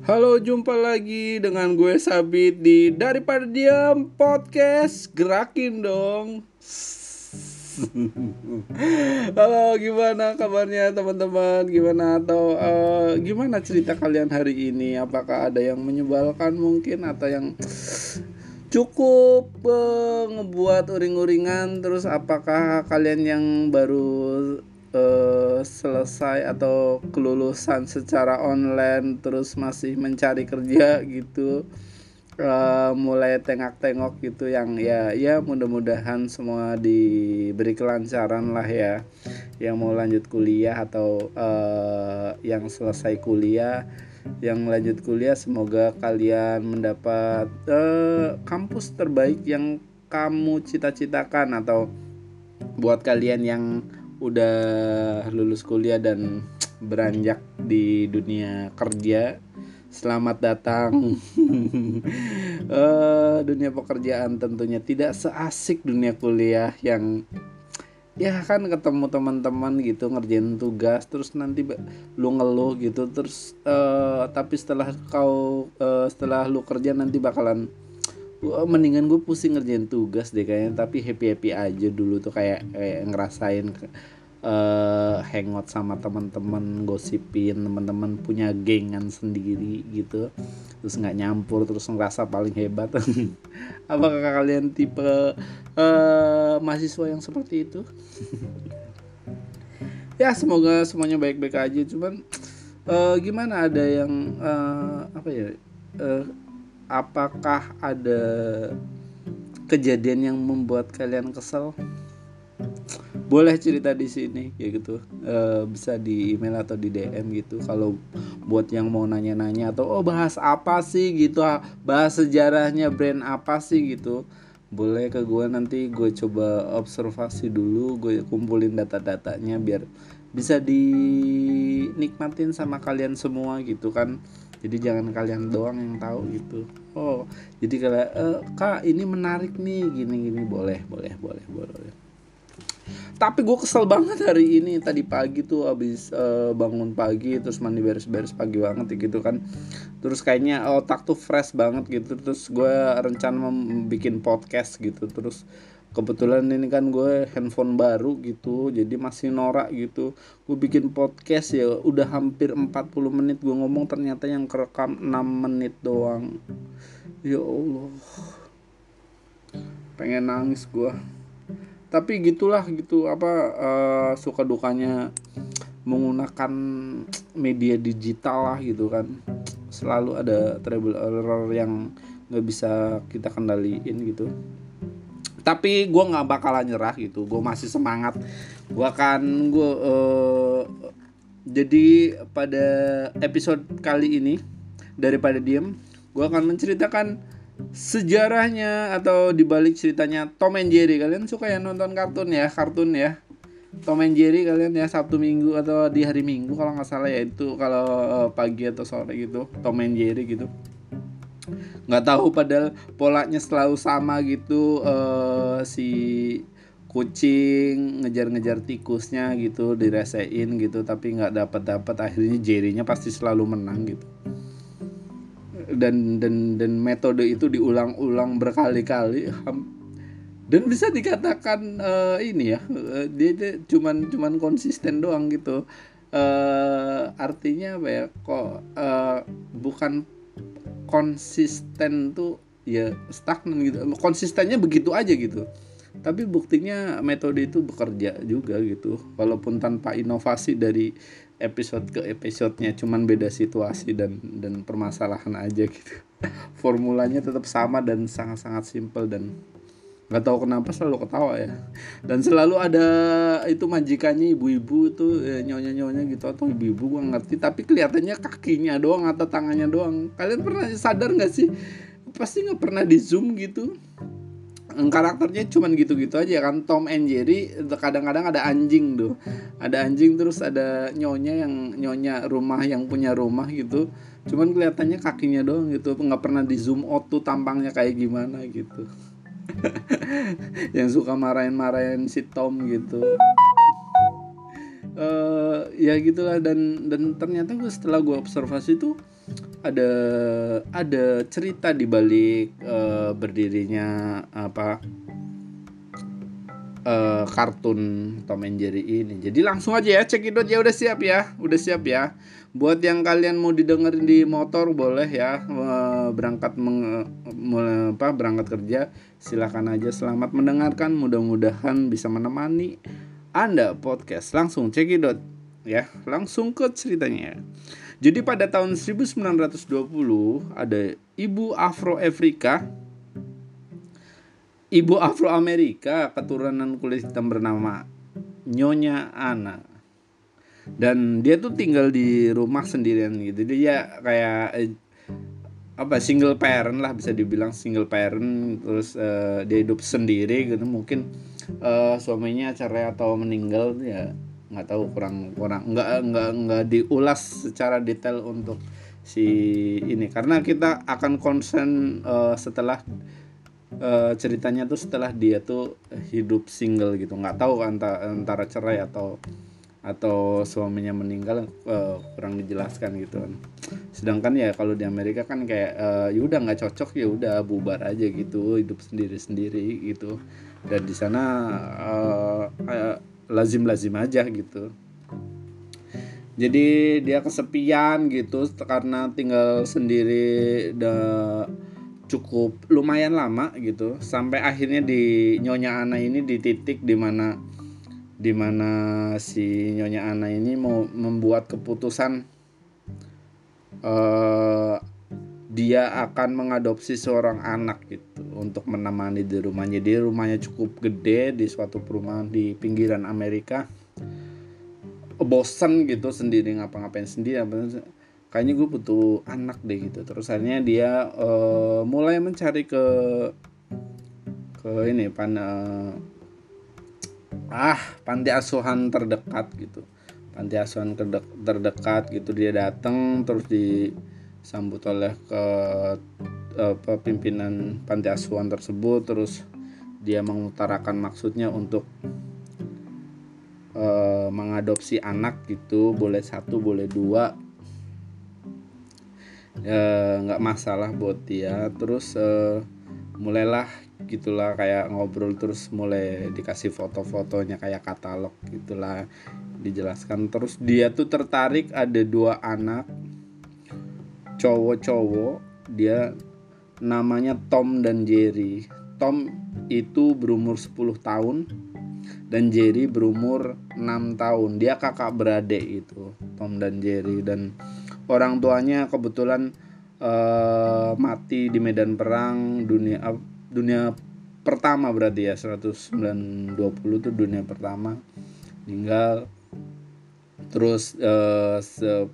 Halo, jumpa lagi dengan gue Sabit di Daripada Diam Podcast. Gerakin dong. Halo, gimana kabarnya teman-teman? Gimana atau uh, gimana cerita kalian hari ini? Apakah ada yang menyebalkan mungkin atau yang cukup uh, ngebuat uring-uringan? Terus apakah kalian yang baru uh, selesai atau kelulusan secara online terus masih mencari kerja gitu uh, mulai tengok-tengok gitu yang ya ya mudah-mudahan semua diberi kelancaran lah ya. Yang mau lanjut kuliah atau uh, yang selesai kuliah yang lanjut kuliah semoga kalian mendapat uh, kampus terbaik yang kamu cita-citakan atau buat kalian yang udah lulus kuliah dan beranjak di dunia kerja. Selamat datang. Uh, dunia pekerjaan tentunya tidak seasik dunia kuliah yang ya kan ketemu teman-teman gitu ngerjain tugas terus nanti lu ngeluh gitu terus uh, tapi setelah kau uh, setelah lu kerja nanti bakalan gua mendingan gue pusing ngerjain tugas deh kayaknya tapi happy happy aja dulu tuh kayak kayak ngerasain uh, hangout sama teman-teman gosipin teman-teman punya gengan sendiri gitu. Terus nggak nyampur terus ngerasa paling hebat. Apakah kalian tipe uh, mahasiswa yang seperti itu? Ya semoga semuanya baik-baik aja. Cuman uh, gimana ada yang uh, apa ya apakah ada kejadian yang membuat kalian kesel? Boleh cerita di sini ya gitu. E, bisa di email atau di DM gitu. Kalau buat yang mau nanya-nanya atau oh bahas apa sih gitu, bahas sejarahnya brand apa sih gitu. Boleh ke gue nanti gue coba observasi dulu, gue kumpulin data-datanya biar bisa dinikmatin sama kalian semua gitu kan jadi jangan kalian doang yang tahu gitu. Oh jadi kalau e, kak ini menarik nih gini gini. Boleh boleh boleh boleh. Tapi gue kesel banget hari ini. Tadi pagi tuh abis uh, bangun pagi terus mandi beres-beres pagi banget gitu kan. Terus kayaknya otak tuh fresh banget gitu. Terus gue rencana bikin podcast gitu. Terus kebetulan ini kan gue handphone baru gitu jadi masih norak gitu. Gue bikin podcast ya udah hampir 40 menit gue ngomong ternyata yang kerekam 6 menit doang. Ya Allah. Pengen nangis gue. Tapi gitulah gitu apa uh, suka dukanya menggunakan media digital lah gitu kan. Selalu ada trouble error yang nggak bisa kita kendaliin gitu tapi gue nggak bakalan nyerah gitu. Gue masih semangat. Gue akan gue uh, jadi pada episode kali ini daripada diem gue akan menceritakan sejarahnya atau dibalik ceritanya Tom and Jerry. Kalian suka ya nonton kartun ya? Kartun ya? Tom and Jerry kalian ya Sabtu Minggu atau di hari Minggu kalau nggak salah ya. Itu kalau uh, pagi atau sore gitu. Tom and Jerry gitu nggak tahu padahal polanya selalu sama gitu uh, si kucing ngejar-ngejar tikusnya gitu diresein gitu tapi nggak dapat dapat akhirnya jerinya pasti selalu menang gitu. Dan dan dan metode itu diulang-ulang berkali-kali. Dan bisa dikatakan uh, ini ya uh, dia, dia cuman cuman konsisten doang gitu. Uh, artinya apa ya? Kok uh, bukan konsisten tuh ya stagnan gitu. Konsistennya begitu aja gitu. Tapi buktinya metode itu bekerja juga gitu. Walaupun tanpa inovasi dari episode ke episodenya cuman beda situasi dan dan permasalahan aja gitu. Formulanya tetap sama dan sangat-sangat simple dan nggak tahu kenapa selalu ketawa ya. Dan selalu ada itu majikannya ibu-ibu tuh ya, nyonya-nyonya gitu. Atau ibu-ibu gua ngerti tapi kelihatannya kakinya doang atau tangannya doang. Kalian pernah sadar nggak sih? Pasti nggak pernah di zoom gitu. Karakternya cuman gitu-gitu aja kan. Tom and Jerry kadang-kadang ada anjing tuh. Ada anjing terus ada nyonya yang nyonya rumah yang punya rumah gitu. Cuman kelihatannya kakinya doang gitu. Nggak pernah di zoom out tuh tampangnya kayak gimana gitu yang suka marahin-marahin si Tom gitu uh, ya gitulah dan dan ternyata gue setelah gue observasi tuh ada ada cerita di balik uh, berdirinya apa uh, kartun Tom and Jerry ini. Jadi langsung aja ya cekidot ya udah siap ya, udah siap ya. Buat yang kalian mau didengerin di motor boleh ya uh, berangkat meng, apa berangkat kerja. Silahkan aja selamat mendengarkan. Mudah-mudahan bisa menemani anda podcast langsung cekidot ya langsung ke ceritanya. Jadi pada tahun 1920 ada ibu Afro Afrika. Ibu Afro Amerika keturunan kulit hitam bernama Nyonya Ana dan dia tuh tinggal di rumah sendirian gitu. Dia kayak eh, apa single parent lah bisa dibilang single parent. Terus uh, dia hidup sendiri gitu. Mungkin uh, suaminya cerai atau meninggal ya nggak tahu kurang kurang nggak nggak nggak diulas secara detail untuk si ini. Karena kita akan concern uh, setelah uh, ceritanya tuh setelah dia tuh hidup single gitu. Nggak tahu antara antara cerai atau atau suaminya meninggal uh, kurang dijelaskan gitu kan. Sedangkan ya kalau di Amerika kan kayak uh, ya udah nggak cocok ya udah bubar aja gitu hidup sendiri sendiri gitu. Dan di sana uh, uh, lazim-lazim aja gitu. Jadi dia kesepian gitu karena tinggal sendiri udah cukup lumayan lama gitu. Sampai akhirnya di Nyonya Ana ini di titik di mana di mana si Nyonya Ana ini mau membuat keputusan uh, dia akan mengadopsi seorang anak gitu untuk menemani di rumahnya. Jadi rumahnya cukup gede di suatu perumahan di pinggiran Amerika. Bosen gitu sendiri ngapa-ngapain sendiri. Kayaknya gue butuh anak deh gitu. Terus akhirnya dia uh, mulai mencari ke ke ini pan uh, ah panti asuhan terdekat gitu. Panti asuhan terdekat gitu dia datang terus di disambut oleh ke apa pimpinan panti asuhan tersebut terus dia mengutarakan maksudnya untuk e, mengadopsi anak gitu boleh satu boleh dua nggak e, masalah buat dia terus e, mulailah gitulah kayak ngobrol terus mulai dikasih foto-fotonya kayak katalog gitulah dijelaskan terus dia tuh tertarik ada dua anak cowok-cowok dia namanya Tom dan Jerry. Tom itu berumur 10 tahun dan Jerry berumur 6 tahun. Dia kakak beradik itu, Tom dan Jerry dan orang tuanya kebetulan uh, mati di medan perang dunia dunia pertama berarti ya 1920 itu dunia pertama tinggal terus uh, se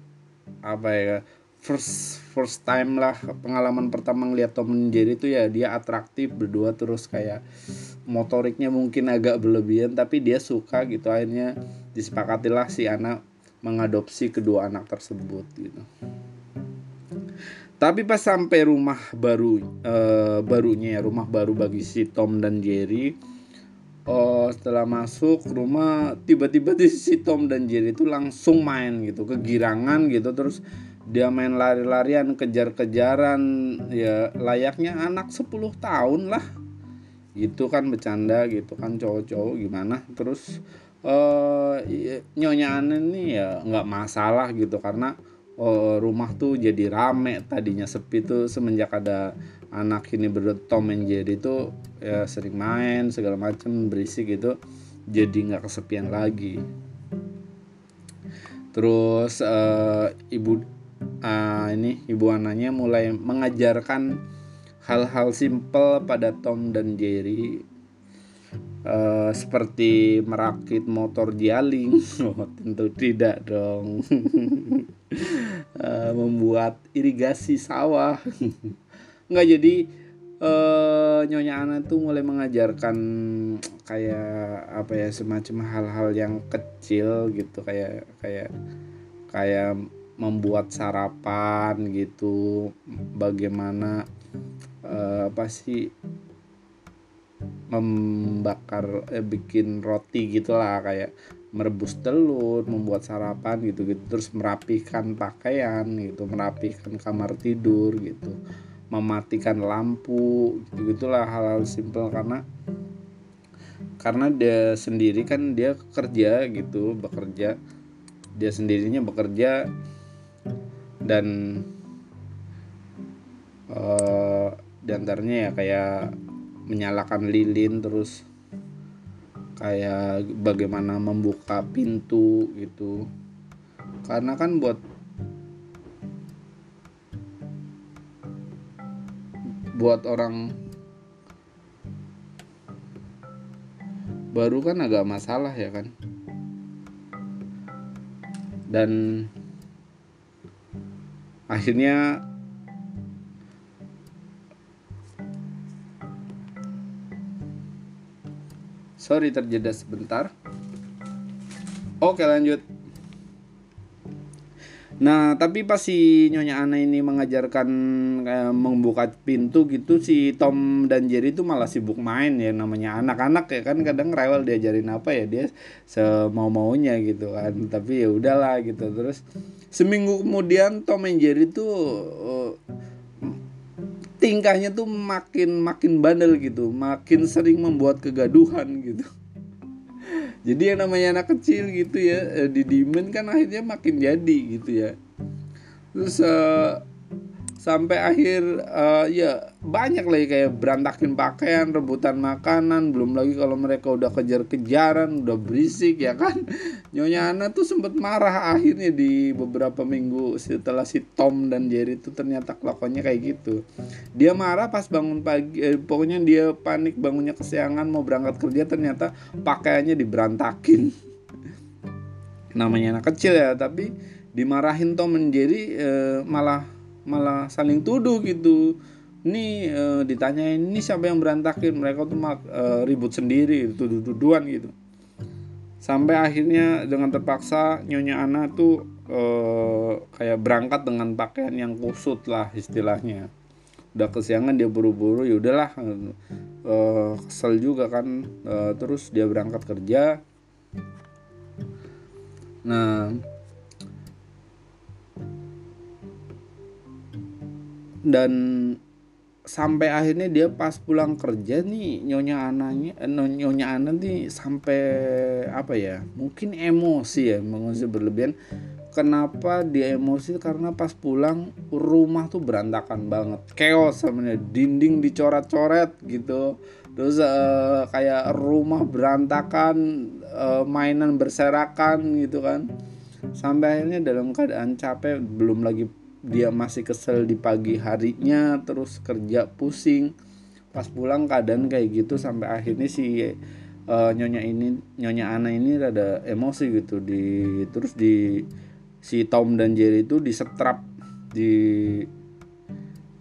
apa ya first first time lah pengalaman pertama ngeliat Tom Jerry itu ya dia atraktif berdua terus kayak motoriknya mungkin agak berlebihan tapi dia suka gitu akhirnya disepakatilah si anak mengadopsi kedua anak tersebut gitu tapi pas sampai rumah baru uh, barunya ya rumah baru bagi si Tom dan Jerry oh setelah masuk rumah tiba-tiba di si Tom dan Jerry itu langsung main gitu kegirangan gitu. Terus dia main lari-larian kejar-kejaran ya layaknya anak 10 tahun lah. Gitu kan bercanda gitu kan cowok-cowok gimana. Terus uh, nyonya aneh nih ya nggak masalah gitu karena uh, rumah tuh jadi rame tadinya sepi tuh semenjak ada anak ini berdua Tom and Jerry itu ya sering main segala macam berisik gitu jadi nggak kesepian lagi. Terus uh, ibu uh, ini ibu anaknya mulai mengajarkan hal-hal simpel pada Tom dan Jerry. Uh, seperti merakit motor jaling oh, tentu tidak dong uh, membuat irigasi sawah. Nggak jadi uh, nyonya Ana tuh mulai mengajarkan kayak apa ya semacam hal-hal yang kecil gitu kayak kayak kayak membuat sarapan gitu. Bagaimana uh, apa sih membakar eh, bikin roti gitulah kayak merebus telur membuat sarapan gitu gitu. Terus merapikan pakaian gitu merapikan kamar tidur gitu. Mematikan lampu gitu gitulah hal-hal simpel. Karena karena dia sendiri kan dia kerja gitu bekerja. Dia sendirinya bekerja. Dan uh, di antaranya ya kayak menyalakan lilin terus kayak bagaimana membuka pintu gitu. Karena kan buat buat orang baru kan agak masalah ya kan. Dan akhirnya sorry terjeda sebentar oke lanjut Nah, tapi pas si Nyonya Ana ini mengajarkan kayak membuka pintu gitu si Tom dan Jerry itu malah sibuk main ya namanya anak-anak ya kan kadang rewel diajarin apa ya dia semau-maunya gitu kan. Tapi ya udahlah gitu. Terus seminggu kemudian Tom dan Jerry tuh uh, tingkahnya tuh makin makin bandel gitu, makin sering membuat kegaduhan gitu. Jadi yang namanya anak kecil gitu ya eh, di dimen kan akhirnya makin jadi gitu ya. Terus uh, sampai akhir uh, ya banyak lagi kayak berantakin pakaian rebutan makanan belum lagi kalau mereka udah kejar-kejaran udah berisik ya kan? Nyonya Ana tuh sempat marah akhirnya di beberapa minggu setelah si Tom dan Jerry itu ternyata kelakuannya kayak gitu. Dia marah pas bangun pagi eh, pokoknya dia panik bangunnya kesiangan mau berangkat kerja ternyata pakaiannya diberantakin. Namanya anak kecil ya tapi dimarahin Tom dan Jerry eh, malah malah saling tuduh gitu. Ini e, ditanyain ini siapa yang berantakin? Mereka tuh mak, e, ribut sendiri tuduh-tuduhan gitu. Sampai akhirnya dengan terpaksa nyonya Ana tuh e, kayak berangkat dengan pakaian yang kusut lah istilahnya. Udah kesiangan dia buru-buru ya udahlah e, kesel juga kan. E, terus dia berangkat kerja. Nah dan sampai akhirnya dia pas pulang kerja nih nyonya ananya eh, nyonya ana nih sampai apa ya mungkin emosi ya mengusia berlebihan. Kenapa dia emosi? Karena pas pulang rumah tuh berantakan banget. Chaos sebenarnya. Dinding dicoret-coret gitu. Terus uh, kayak rumah berantakan uh, mainan berserakan gitu kan. Sampai akhirnya dalam keadaan capek belum lagi dia masih kesel di pagi harinya terus kerja pusing. Pas pulang keadaan kayak gitu sampai akhirnya si uh, nyonya ini nyonya Ana ini rada emosi gitu. Di terus di si Tom dan Jerry itu disetrap di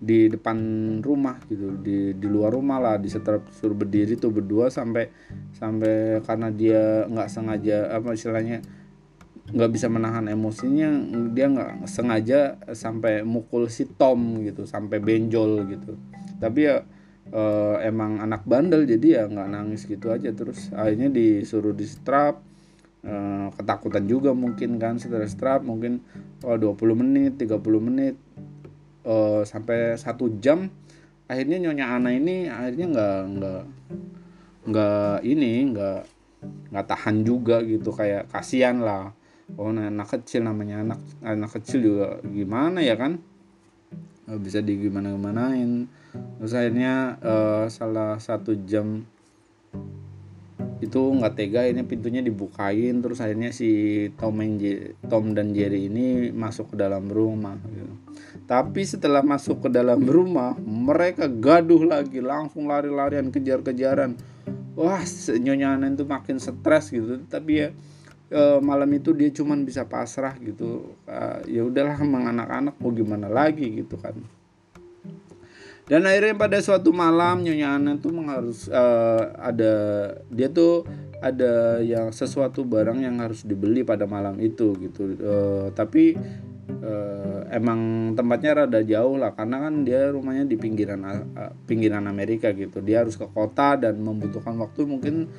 di depan rumah gitu. Di di luar rumah lah disetrap suruh berdiri tuh berdua sampai sampai karena dia nggak sengaja apa istilahnya nggak bisa menahan emosinya dia nggak sengaja sampai mukul si Tom gitu sampai benjol gitu. Tapi ya uh, emang anak bandel jadi ya nggak nangis gitu aja. Terus akhirnya disuruh di strap uh, ketakutan juga mungkin kan setelah strap mungkin oh, 20 menit 30 menit uh, sampai satu jam. Akhirnya nyonya Ana ini akhirnya nggak nggak nggak ini nggak nggak tahan juga gitu. Kayak kasihan lah oh nah, anak kecil namanya anak anak kecil juga gimana ya kan? Nggak bisa di gimana gimanain terus akhirnya uh, salah satu jam itu nggak tega ini pintunya dibukain. Terus akhirnya si Tom, Jerry, Tom dan Jerry ini masuk ke dalam rumah gitu. tapi setelah masuk ke dalam rumah mereka gaduh lagi langsung lari-larian kejar-kejaran. Wah nyonya itu makin stres gitu. Tapi ya e, malam itu dia cuman bisa pasrah gitu. E, ya udahlah emang anak-anak mau gimana lagi gitu kan. Dan akhirnya pada suatu malam nyonya Ana tuh harus uh, ada dia tuh ada yang sesuatu barang yang harus dibeli pada malam itu gitu. Uh, tapi uh, emang tempatnya rada jauh lah karena kan dia rumahnya di pinggiran pinggiran Amerika gitu. Dia harus ke kota dan membutuhkan waktu mungkin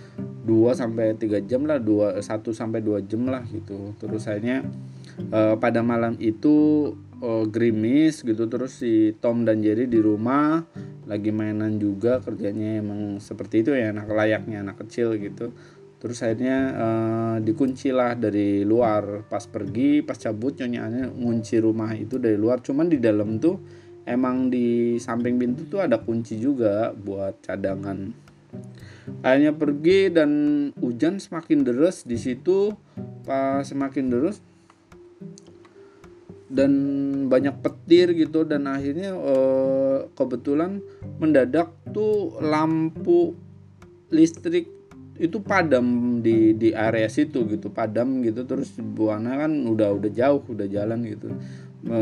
2 sampai 3 jam lah, 2 1 sampai 2 jam lah gitu. Terus akhirnya uh, pada malam itu uh, gerimis gitu terus si Tom dan Jerry di rumah lagi mainan juga kerjanya emang seperti itu ya anak layaknya anak kecil gitu. Terus akhirnya uh, dikunci lah dari luar. Pas pergi pas cabut nyonya ngunci rumah itu dari luar. Cuman di dalam tuh emang di samping pintu tuh ada kunci juga buat cadangan akhirnya pergi dan hujan semakin deras di situ pas semakin deras dan banyak petir gitu dan akhirnya uh, kebetulan mendadak tuh lampu listrik itu padam di di area situ gitu padam gitu terus buana kan udah udah jauh udah jalan gitu e,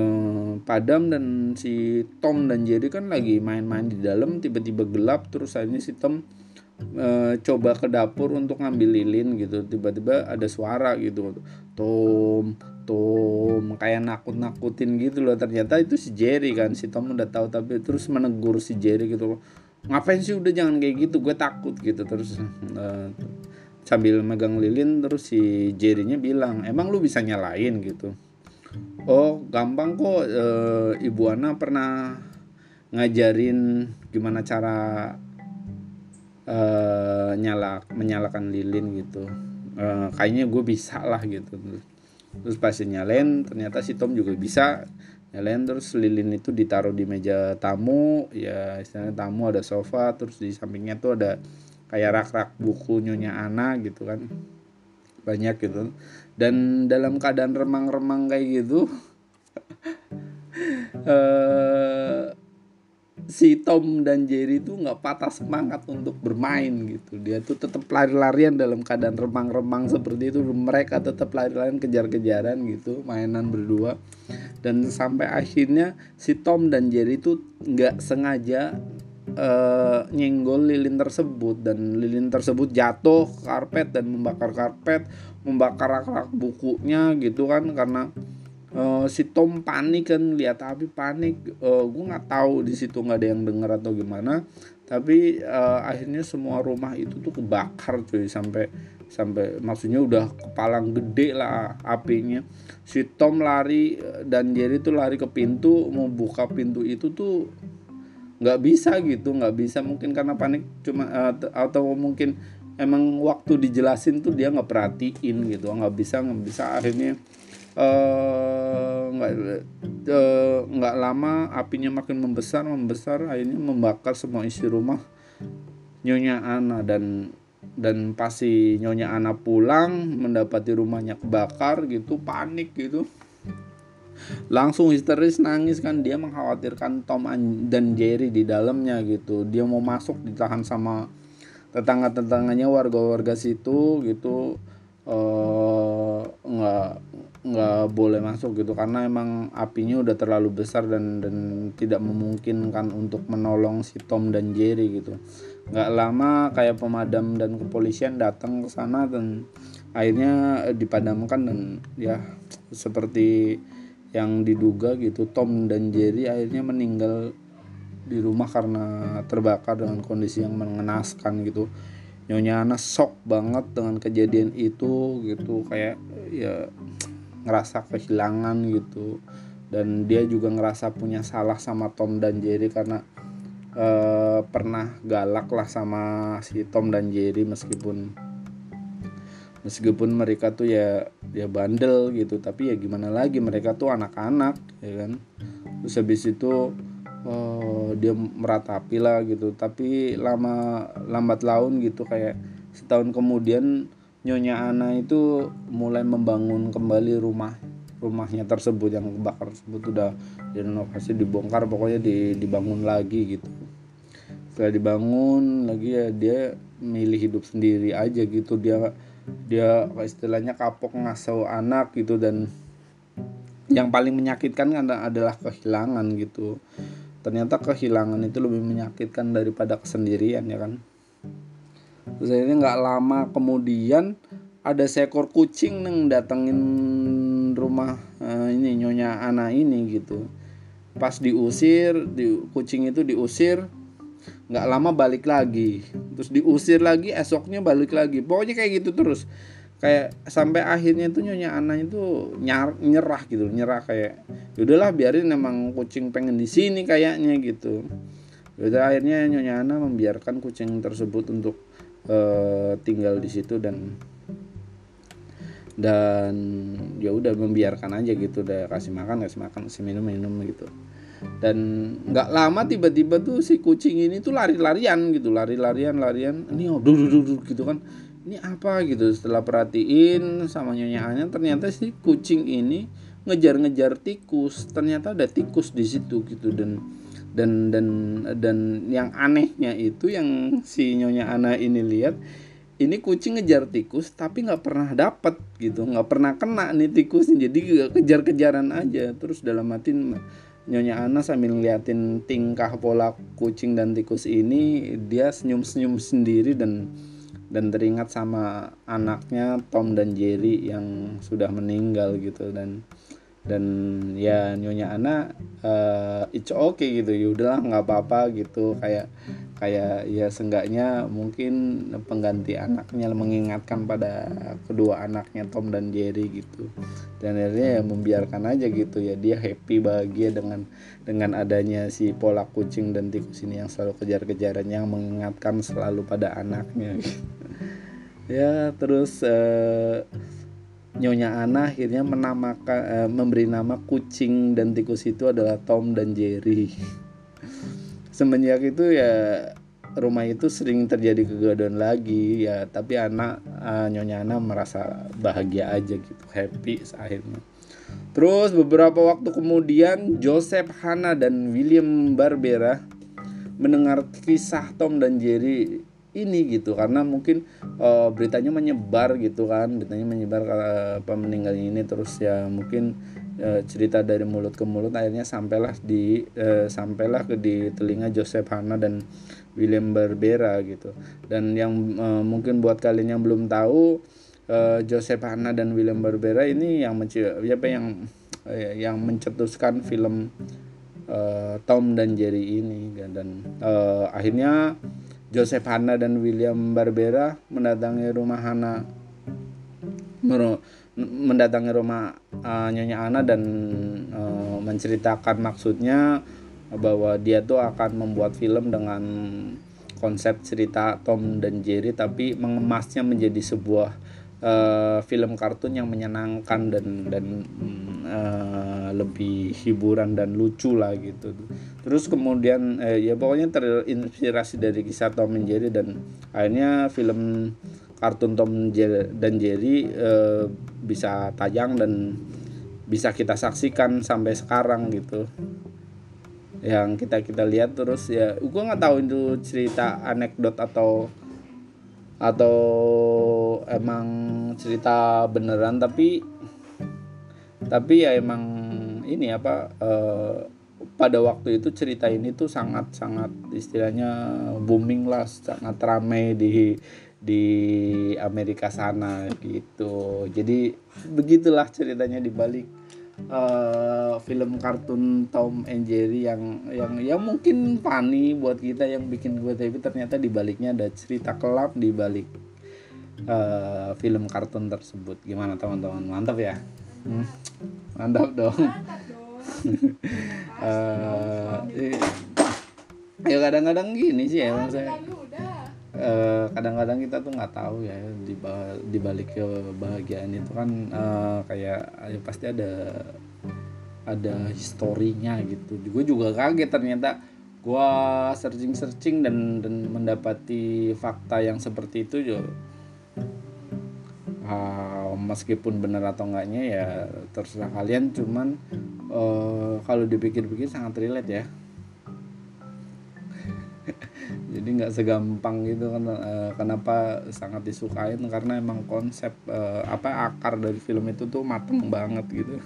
padam dan si Tom dan Jerry kan lagi main-main di dalam tiba-tiba gelap terus akhirnya si Tom e, coba ke dapur untuk ngambil lilin gitu. Tiba-tiba ada suara gitu. Tom Tom kayak nakut-nakutin gitu loh. Ternyata itu si Jerry kan si Tom udah tahu tapi terus menegur si Jerry gitu ngapain sih udah jangan kayak gitu gue takut gitu. Terus uh, sambil megang lilin terus si Jerrynya bilang emang lu bisa nyalain gitu oh gampang kok uh, ibu Ana pernah ngajarin gimana cara uh, nyala menyalakan lilin gitu. Uh, kayaknya gue bisa lah gitu. Terus pas nyalain ternyata si Tom juga bisa nyalain. Terus lilin itu ditaruh di meja tamu ya istilahnya tamu ada sofa terus di sampingnya tuh ada kayak rak-rak buku nyonya Ana gitu kan banyak gitu. Dan dalam keadaan remang-remang kayak gitu eh si Tom dan Jerry tuh nggak patah semangat untuk bermain gitu. Dia tuh tetap lari-larian dalam keadaan remang-remang seperti itu. Mereka tetap lari-larian kejar-kejaran gitu mainan berdua. Dan sampai akhirnya si Tom dan Jerry tuh nggak sengaja uh, nyenggol lilin tersebut dan lilin tersebut jatuh ke karpet dan membakar karpet membakar rak-rak bukunya gitu kan karena uh, si Tom panik kan lihat api panik. Uh, eh, gue nggak tahu di situ nggak ada yang dengar atau gimana tapi uh, akhirnya semua rumah itu tuh kebakar cuy sampai sampai maksudnya udah kepalang gede lah apinya. Si Tom lari dan Jerry tuh lari ke pintu mau buka pintu itu tuh nggak bisa gitu nggak bisa. Mungkin karena panik cuma uh, atau mungkin emang waktu dijelasin tuh dia nggak perhatiin gitu. Nggak bisa nggak bisa. Akhirnya Eh, nggak uh, nggak lama apinya makin membesar membesar. Akhirnya membakar semua isi rumah. Nyonya Ana dan dan pasti nyonya Ana pulang mendapati rumahnya kebakar gitu panik gitu langsung histeris nangis kan. Dia mengkhawatirkan Tom dan Jerry di dalamnya gitu. Dia mau masuk ditahan sama tetangga-tetangganya warga-warga situ gitu. Eh, nggak nggak boleh masuk gitu. Karena emang apinya udah terlalu besar dan dan tidak memungkinkan untuk menolong si Tom dan Jerry gitu. Nggak lama kayak pemadam dan kepolisian datang ke sana dan akhirnya dipadamkan dan ya seperti yang diduga gitu Tom dan Jerry akhirnya meninggal di rumah karena terbakar dengan kondisi yang mengenaskan gitu. Nyonya Ana shock banget dengan kejadian itu gitu kayak ya ngerasa kehilangan gitu. Dan dia juga ngerasa punya salah sama Tom dan Jerry karena uh, pernah galak lah sama si Tom dan Jerry meskipun meskipun mereka tuh ya ya bandel gitu tapi ya gimana lagi mereka tuh anak-anak ya kan? Terus habis itu uh, dia meratapi lah gitu. Tapi lama lambat laun gitu kayak setahun kemudian Nyonya Ana itu mulai membangun kembali rumah rumahnya tersebut yang kebakar tersebut udah direnovasi dibongkar pokoknya dibangun lagi gitu. Setelah dibangun lagi ya dia milih hidup sendiri aja gitu. Dia dia istilahnya kapok ngasuh anak gitu dan yang paling menyakitkan kan adalah kehilangan gitu. Ternyata kehilangan itu lebih menyakitkan daripada kesendirian ya kan? Terus akhirnya nggak lama kemudian ada seekor kucing neng datengin rumah uh, ini nyonya anak ini gitu. Pas diusir di kucing itu diusir nggak lama balik lagi. Terus diusir lagi esoknya balik lagi. Pokoknya kayak gitu terus. Kayak sampai akhirnya itu nyonya Ana itu nyar, nyerah gitu nyerah kayak yaudahlah biarin emang kucing pengen di sini kayaknya gitu. Yaudah akhirnya nyonya Ana membiarkan kucing tersebut untuk uh, tinggal di situ dan dan ya udah membiarkan aja gitu udah kasih makan kasih makan kasih minum minum gitu dan nggak lama tiba-tiba tuh si kucing ini tuh lari-larian gitu lari-larian larian. Ini oh duduk duduk gitu kan. Ini apa gitu? Setelah perhatiin sama nyonya ternyata si kucing ini ngejar-ngejar tikus. Ternyata ada tikus di situ gitu. Dan dan dan dan yang anehnya itu yang si nyonya Ana ini lihat ini kucing ngejar tikus tapi nggak pernah dapet gitu. Nggak pernah kena nih tikus jadi kejar-kejaran aja. Terus dalam hati nyonya Ana sambil ngeliatin tingkah pola kucing dan tikus ini dia senyum-senyum sendiri dan dan teringat sama anaknya Tom dan Jerry yang sudah meninggal gitu. Dan dan ya nyonya Ana uh, it's okay gitu ya udahlah nggak apa-apa gitu. Kayak kayak ya seenggaknya mungkin pengganti anaknya mengingatkan pada kedua anaknya Tom dan Jerry gitu dan akhirnya ya membiarkan aja gitu ya dia happy bahagia dengan dengan adanya si pola kucing dan tikus ini yang selalu kejar-kejaran yang mengingatkan selalu pada anaknya gitu. ya terus uh, Nyonya Ana akhirnya menamakan uh, memberi nama kucing dan tikus itu adalah Tom dan Jerry. Semenjak itu ya rumah itu sering terjadi kegaduhan lagi ya tapi anak uh, Nyonya Ana merasa bahagia aja gitu happy akhirnya. Terus beberapa waktu kemudian Joseph Hana dan William Barbera mendengar kisah Tom dan Jerry ini gitu karena mungkin uh, beritanya menyebar gitu kan beritanya menyebar kalau apa ini terus ya mungkin uh, cerita dari mulut ke mulut akhirnya sampailah di uh, sampailah ke di telinga Joseph Hanna dan William Barbera gitu. Dan yang uh, mungkin buat kalian yang belum tahu uh, Joseph Hanna dan William Barbera ini yang apa yang uh, yang mencetuskan film uh, Tom dan Jerry ini dan uh, akhirnya Joseph Hanna dan William Barbera mendatangi rumah Hana mendatangi rumah uh, Nyonya Ana dan uh, menceritakan maksudnya bahwa dia tuh akan membuat film dengan konsep cerita Tom dan Jerry tapi mengemasnya menjadi sebuah uh, film kartun yang menyenangkan dan dan uh, lebih hiburan dan lucu lah gitu. Terus kemudian eh, ya pokoknya terinspirasi dari kisah Tom and Jerry dan akhirnya film kartun Tom dan Jerry eh, bisa tayang dan bisa kita saksikan sampai sekarang gitu. Yang kita kita lihat terus ya gue nggak tahu itu cerita anekdot atau atau emang cerita beneran tapi tapi ya emang ini apa uh, pada waktu itu cerita ini tuh sangat sangat istilahnya booming lah sangat ramai di di Amerika sana gitu. Jadi begitulah ceritanya di balik uh, film kartun Tom and Jerry yang yang yang mungkin funny buat kita yang bikin gue tapi ternyata di baliknya ada cerita kelam di balik uh, film kartun tersebut. Gimana teman-teman? Mantap ya? Hmm, mantap dong, uh, ya kadang-kadang gini sih ya saya kadang-kadang kita tuh nggak tahu ya di di balik kebahagiaan itu kan uh, kayak ya pasti ada ada historinya gitu. Gue juga kaget ternyata gue searching searching dan dan mendapati fakta yang seperti itu juga uh, meskipun benar atau enggaknya ya terserah kalian cuman uh, kalau dipikir-pikir sangat relate ya jadi nggak segampang gitu kan uh, kenapa sangat disukain? Karena emang konsep uh, apa akar dari film itu tuh mateng banget gitu.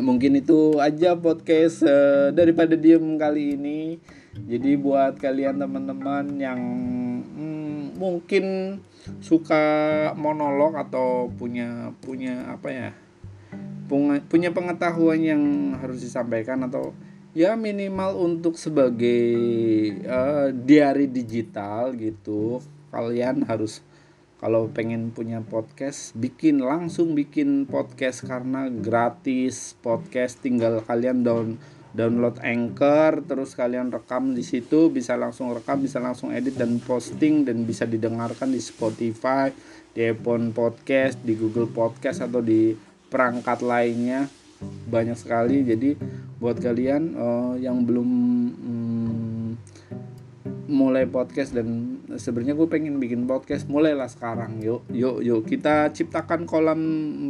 Mungkin itu aja podcast uh, daripada diem kali ini. Jadi buat kalian teman-teman yang hmm, mungkin suka monolog atau punya punya apa ya punya pengetahuan yang harus disampaikan atau ya minimal untuk sebagai uh, diary digital gitu kalian harus kalau pengen punya podcast bikin langsung bikin podcast karena gratis podcast. Tinggal kalian down download Anchor terus kalian rekam di situ bisa langsung rekam bisa langsung edit dan posting dan bisa didengarkan di Spotify di Apple Podcast di Google Podcast atau di perangkat lainnya banyak sekali. Jadi buat kalian uh, yang belum um, mulai podcast dan sebenarnya gue pengen bikin podcast mulailah sekarang yuk. Yuk yuk. Kita ciptakan kolam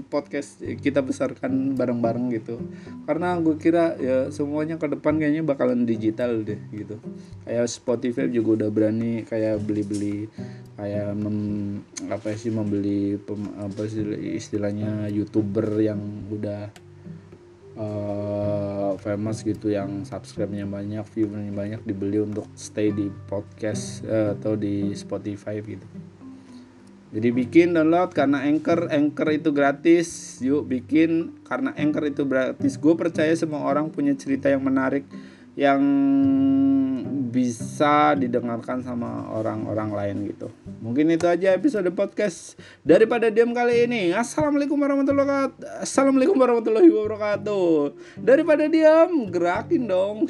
podcast kita besarkan bareng-bareng gitu. Karena gue kira ya semuanya ke depan kayaknya bakalan digital deh gitu. Kayak Spotify juga udah berani kayak beli-beli kayak mem, apa sih membeli pem, apa sih istilahnya youtuber yang udah uh, famous gitu yang subscribe-nya banyak, view-nya banyak dibeli untuk stay di podcast uh, atau di Spotify gitu. Jadi bikin download karena Anchor, Anchor itu gratis. Yuk bikin karena Anchor itu gratis. Gue percaya semua orang punya cerita yang menarik yang bisa didengarkan sama orang-orang lain gitu. Mungkin itu aja episode podcast daripada diam kali ini. Assalamualaikum warahmatullahi wabarakatuh. Assalamualaikum warahmatullahi wabarakatuh. Daripada diam, gerakin dong.